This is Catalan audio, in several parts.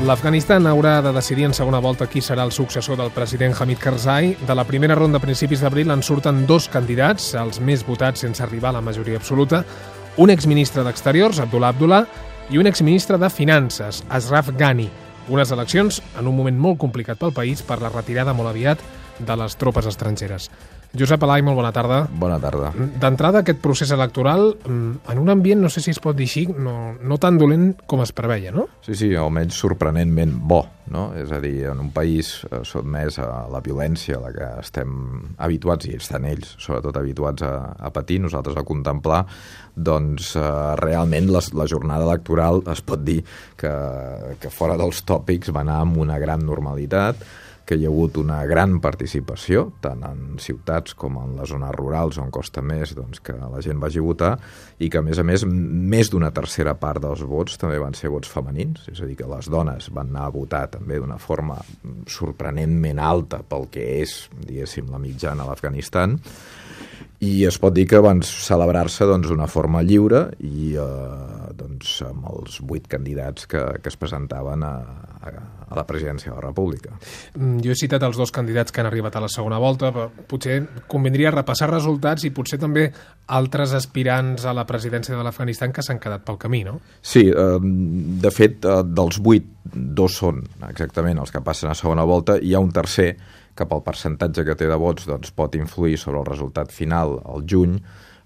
L'Afganistan haurà de decidir en segona volta qui serà el successor del president Hamid Karzai. De la primera ronda a principis d'abril en surten dos candidats, els més votats sense arribar a la majoria absoluta, un exministre d'Exteriors, Abdullah Abdullah, i un exministre de Finances, Ashraf Ghani. Unes eleccions en un moment molt complicat pel país per la retirada molt aviat de les tropes estrangeres. Josep Alai, molt bona tarda. Bona tarda. D'entrada, aquest procés electoral, mm, en un ambient, no sé si es pot dir així, no, no tan dolent com es preveia, no? Sí, sí, almenys sorprenentment bo, no? És a dir, en un país eh, sotmès a la violència a la que estem habituats, i estan ells, sobretot habituats a, a patir, nosaltres a contemplar, doncs eh, realment la, la jornada electoral es pot dir que, que fora dels tòpics va anar amb una gran normalitat, que hi ha hagut una gran participació, tant en ciutats com en les zones rurals on costa més doncs, que la gent vagi a votar i que, a més a més, més d'una tercera part dels vots també van ser vots femenins, és a dir, que les dones van anar a votar també d'una forma sorprenentment alta pel que és, diguéssim, la mitjana a l'Afganistan, i es pot dir que van celebrar-se doncs, d'una doncs, forma lliure i eh, doncs, amb els vuit candidats que, que es presentaven a, a, a la presidència de la República. Mm, jo he citat els dos candidats que han arribat a la segona volta, però potser convindria repassar resultats i potser també altres aspirants a la presidència de l'Afganistan que s'han quedat pel camí, no? Sí, eh, de fet, eh, dels vuit, dos són exactament els que passen a segona volta, i hi ha un tercer que pel percentatge que té de vots doncs, pot influir sobre el resultat final al juny,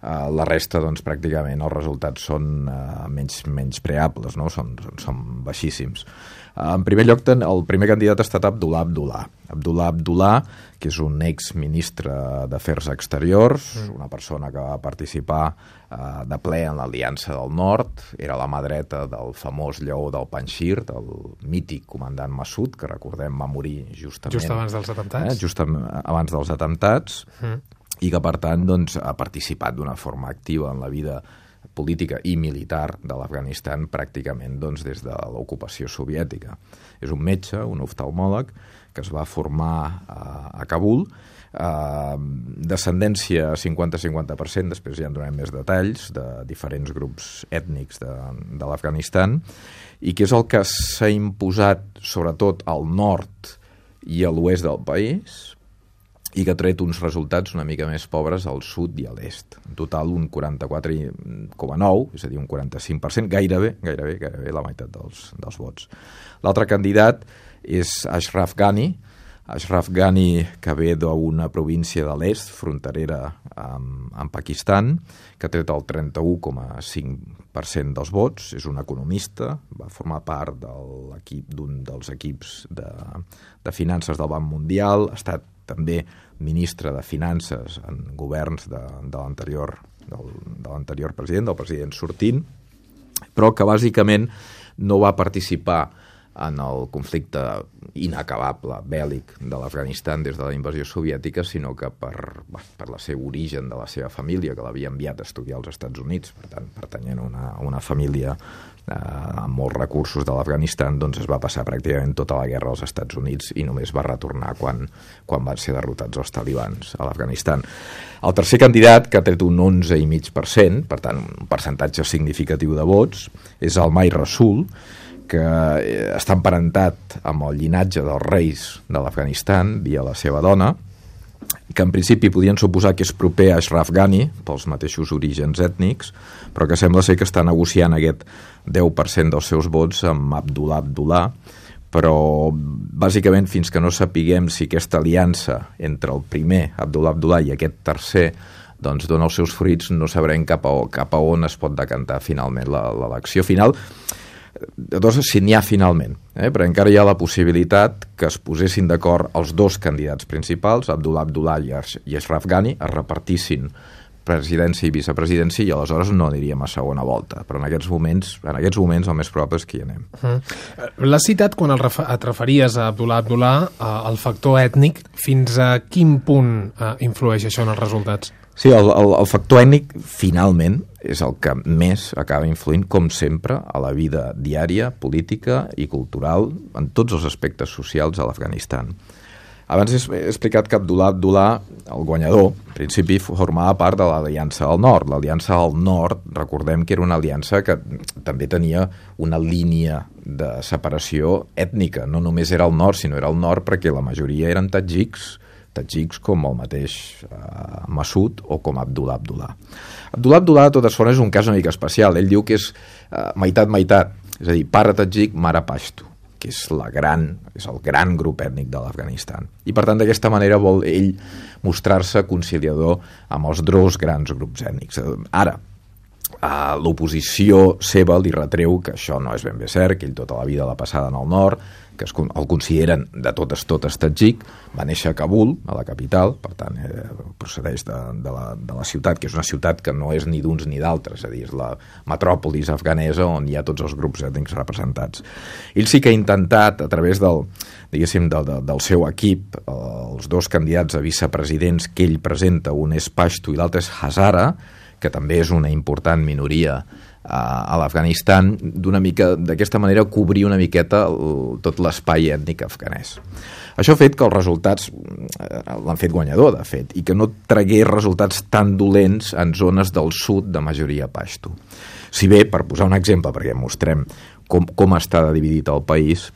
Uh, la resta, doncs, pràcticament els resultats són uh, menys, menys preables, no? són, són, són baixíssims. Uh, en primer lloc, el primer candidat ha estat Abdullah Abdullah. Abdullah Abdullah, que és un ex-ministre d'Afers Exteriors, mm. una persona que va participar uh, de ple en l'Aliança del Nord, era la mà dreta del famós lleó del Panxir, del mític comandant Massoud, que recordem va morir justament... Just abans dels atemptats. Eh, just abans dels atemptats. Mm i que, per tant, doncs, ha participat d'una forma activa en la vida política i militar de l'Afganistan pràcticament doncs, des de l'ocupació soviètica. És un metge, un oftalmòleg, que es va formar a, a Kabul, eh, descendència 50-50%, després ja en donem més detalls, de diferents grups ètnics de, de l'Afganistan, i que és el que s'ha imposat sobretot al nord i a l'oest del país, i que ha tret uns resultats una mica més pobres al sud i a l'est. En total un 44,9, és a dir, un 45%, gairebé, gairebé, gairebé la meitat dels, dels vots. L'altre candidat és Ashraf Ghani, Ashraf Ghani, que ve d'una província de l'est, fronterera amb, amb Pakistan, que ha tret el 31,5% dels vots, és un economista, va formar part de d'un dels equips de, de finances del Banc Mundial, ha estat també ministre de Finances en governs de, de l'anterior de l'anterior president, del president sortint, però que bàsicament no va participar en el conflicte inacabable bèl·lic de l'Afganistan des de la invasió soviètica, sinó que per, per la seu origen de la seva família, que l'havia enviat a estudiar als Estats Units, per tant, pertanyent a una, una família eh, amb molts recursos de l'Afganistan, doncs es va passar pràcticament tota la guerra als Estats Units i només va retornar quan, quan van ser derrotats els talibans a l'Afganistan. El tercer candidat, que ha tret un 11,5%, per tant, un percentatge significatiu de vots, és el Mai Rasul, que eh, està emparentat amb el llinatge dels reis de l'Afganistan via la seva dona, que en principi podien suposar que és proper a Ashraf Ghani pels mateixos orígens ètnics, però que sembla ser que està negociant aquest 10% dels seus vots amb Abdullah Abdullah, però bàsicament fins que no sapiguem si aquesta aliança entre el primer Abdullah Abdullah i aquest tercer doncs dona els seus fruits, no sabrem cap a, cap a on es pot decantar finalment l'elecció final Llavors, si n'hi ha finalment, eh? però encara hi ha la possibilitat que es posessin d'acord els dos candidats principals, Abdullah Abdullah i Ashraf Ghani, es repartissin presidència i vicepresidència i aleshores no aniríem a segona volta. Però en aquests moments, en aquests moments el més probable és que hi anem. Uh -huh. L'has citat quan el refer et referies a Abdullah Abdullah, al factor ètnic. Fins a quin punt uh, influeix això en els resultats? Sí, el, el, el factor ètnic, finalment, és el que més acaba influint, com sempre, a la vida diària, política i cultural, en tots els aspectes socials a l'Afganistan. Abans he explicat que Abdullah Abdullah, el guanyador, en principi formava part de l'Aliança del Nord. L'Aliança del Nord, recordem que era una aliança que també tenia una línia de separació ètnica. No només era el nord, sinó era el nord perquè la majoria eren tatjics, tatjics com el mateix eh, Masud o com Abdullah Abdullah. Abdullah Abdullah, de totes formes, és un cas una mica especial. Ell diu que és eh, meitat-meitat, és a dir, pare tatjic, mare pashto que és, la gran, és el gran grup ètnic de l'Afganistan. I per tant, d'aquesta manera vol ell mostrar-se conciliador amb els dos grans grups ètnics. Ara, Uh, l'oposició seva li retreu que això no és ben bé cert, que ell tota la vida l'ha passada en el nord, que es, el consideren de totes totes tatjic, va néixer a Kabul, a la capital, per tant eh, procedeix de, de, la, de la ciutat, que és una ciutat que no és ni d'uns ni d'altres, és a dir, és la metròpolis afganesa on hi ha tots els grups ètnics representats. Ell sí que ha intentat, a través del, diguéssim, del, del, del seu equip, els dos candidats a vicepresidents que ell presenta, un és Pashto i l'altre és Hazara, que també és una important minoria a, l'Afganistan, d'una mica, d'aquesta manera, cobrir una miqueta el, tot l'espai ètnic afganès. Això ha fet que els resultats eh, l'han fet guanyador, de fet, i que no tragués resultats tan dolents en zones del sud de majoria pashto. Si bé, per posar un exemple, perquè mostrem com, com està dividit el país,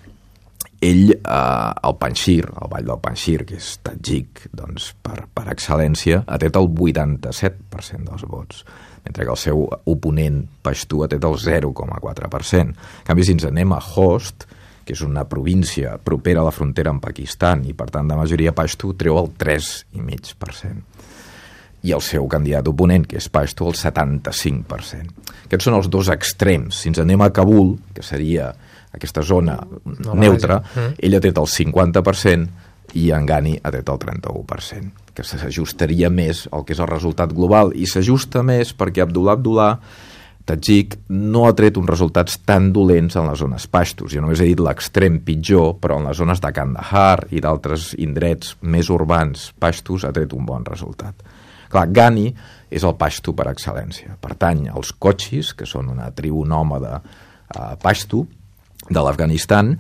ell, eh, el Panxir, el Vall del Panxir, que és tatjic doncs, per, per excel·lència, ha tret el 87% dels vots, mentre que el seu oponent Pashtu ha tret el 0,4%. En canvi, si ens anem a Host, que és una província propera a la frontera amb Pakistan i, per tant, de majoria Pashtu, treu el 3,5% i el seu candidat oponent, que és Pashtu, el 75%. Aquests són els dos extrems. Si ens anem a Kabul, que seria aquesta zona no neutra, mm. ell ha tret el 50% i en Gani ha tret el 31%, que s'ajustaria més al que és el resultat global, i s'ajusta més perquè Abdullah Abdullah Tajik no ha tret uns resultats tan dolents en les zones pastos. Jo només he dit l'extrem pitjor, però en les zones de Kandahar i d'altres indrets més urbans pastos ha tret un bon resultat. Clar, Gani és el pasto per excel·lència. Pertany als cochis, que són una tribu nòmada eh, pasto, de l'Afganistan.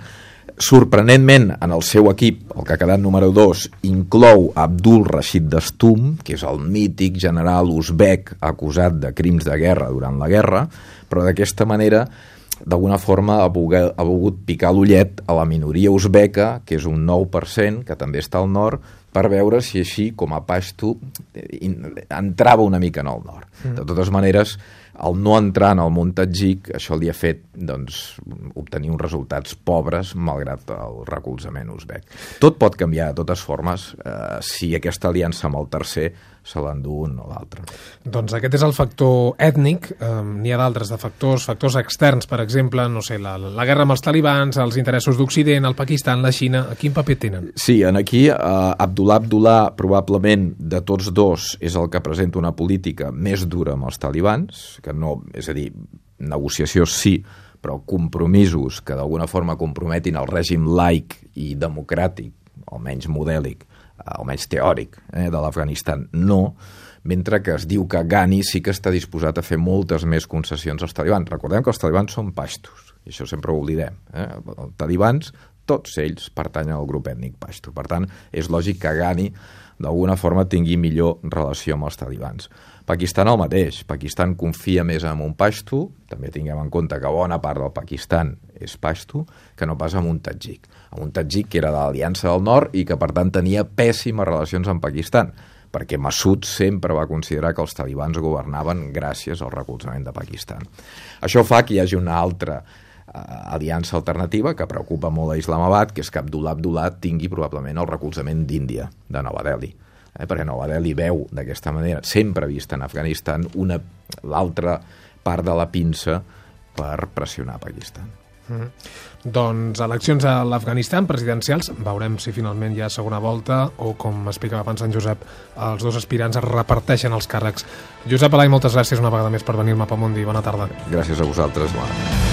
Sorprenentment, en el seu equip, el que ha quedat número 2, inclou Abdul Rashid Dastum, que és el mític general uzbek acusat de crims de guerra durant la guerra, però d'aquesta manera d'alguna forma ha volgut, ha volgut picar l'ullet a la minoria uzbeca, que és un 9%, que també està al nord, per veure si així, com a Pashto, entrava una mica en el nord. Mm. De totes maneres, el no entrar en el món tatjic, això li ha fet doncs, obtenir uns resultats pobres malgrat el recolzament uzbek. Tot pot canviar, de totes formes, eh, si aquesta aliança amb el tercer se l'endú un o l'altre. Doncs aquest és el factor ètnic. Eh, N'hi ha d'altres de factors, factors externs, per exemple, no sé, la, la guerra amb els talibans, els interessos d'Occident, el Pakistan, la Xina, quin paper tenen? Sí, en aquí eh, Abdullah Abdullah, probablement de tots dos, és el que presenta una política més dura amb els talibans, que no, és a dir, negociació sí, però compromisos que d'alguna forma comprometin el règim laic i democràtic, almenys modèlic, almenys teòric, eh, de l'Afganistan, no, mentre que es diu que Ghani sí que està disposat a fer moltes més concessions als talibans. Recordem que els talibans són pastos, i això sempre ho oblidem. Eh? Els talibans, tots ells, pertanyen al grup ètnic pashto. Per tant, és lògic que Ghani d'alguna forma tingui millor relació amb els talibans. Pakistan el mateix. Pakistan confia més en un pashto, també tinguem en compte que bona part del Pakistan és pashto, que no pas amb un tatjic. Amb un tatjic que era de l'Aliança del Nord i que, per tant, tenia pèssimes relacions amb Pakistan perquè Massoud sempre va considerar que els talibans governaven gràcies al recolzament de Pakistan. Això fa que hi hagi una altra aliança alternativa que preocupa molt a Islamabad, que és que Abdullah Abdullah tingui probablement el recolzament d'Índia, de Nova Delhi eh, perquè Nova Delhi veu d'aquesta manera, sempre vista en Afganistan, una l'altra part de la pinça per pressionar Pakistan. Mm -hmm. Doncs eleccions a l'Afganistan presidencials, veurem si finalment hi ha segona volta o, com explicava abans en Josep, els dos aspirants es reparteixen els càrrecs. Josep Alai, moltes gràcies una vegada més per venir al Mapamundi. Bona tarda. Gràcies a vosaltres. Bona.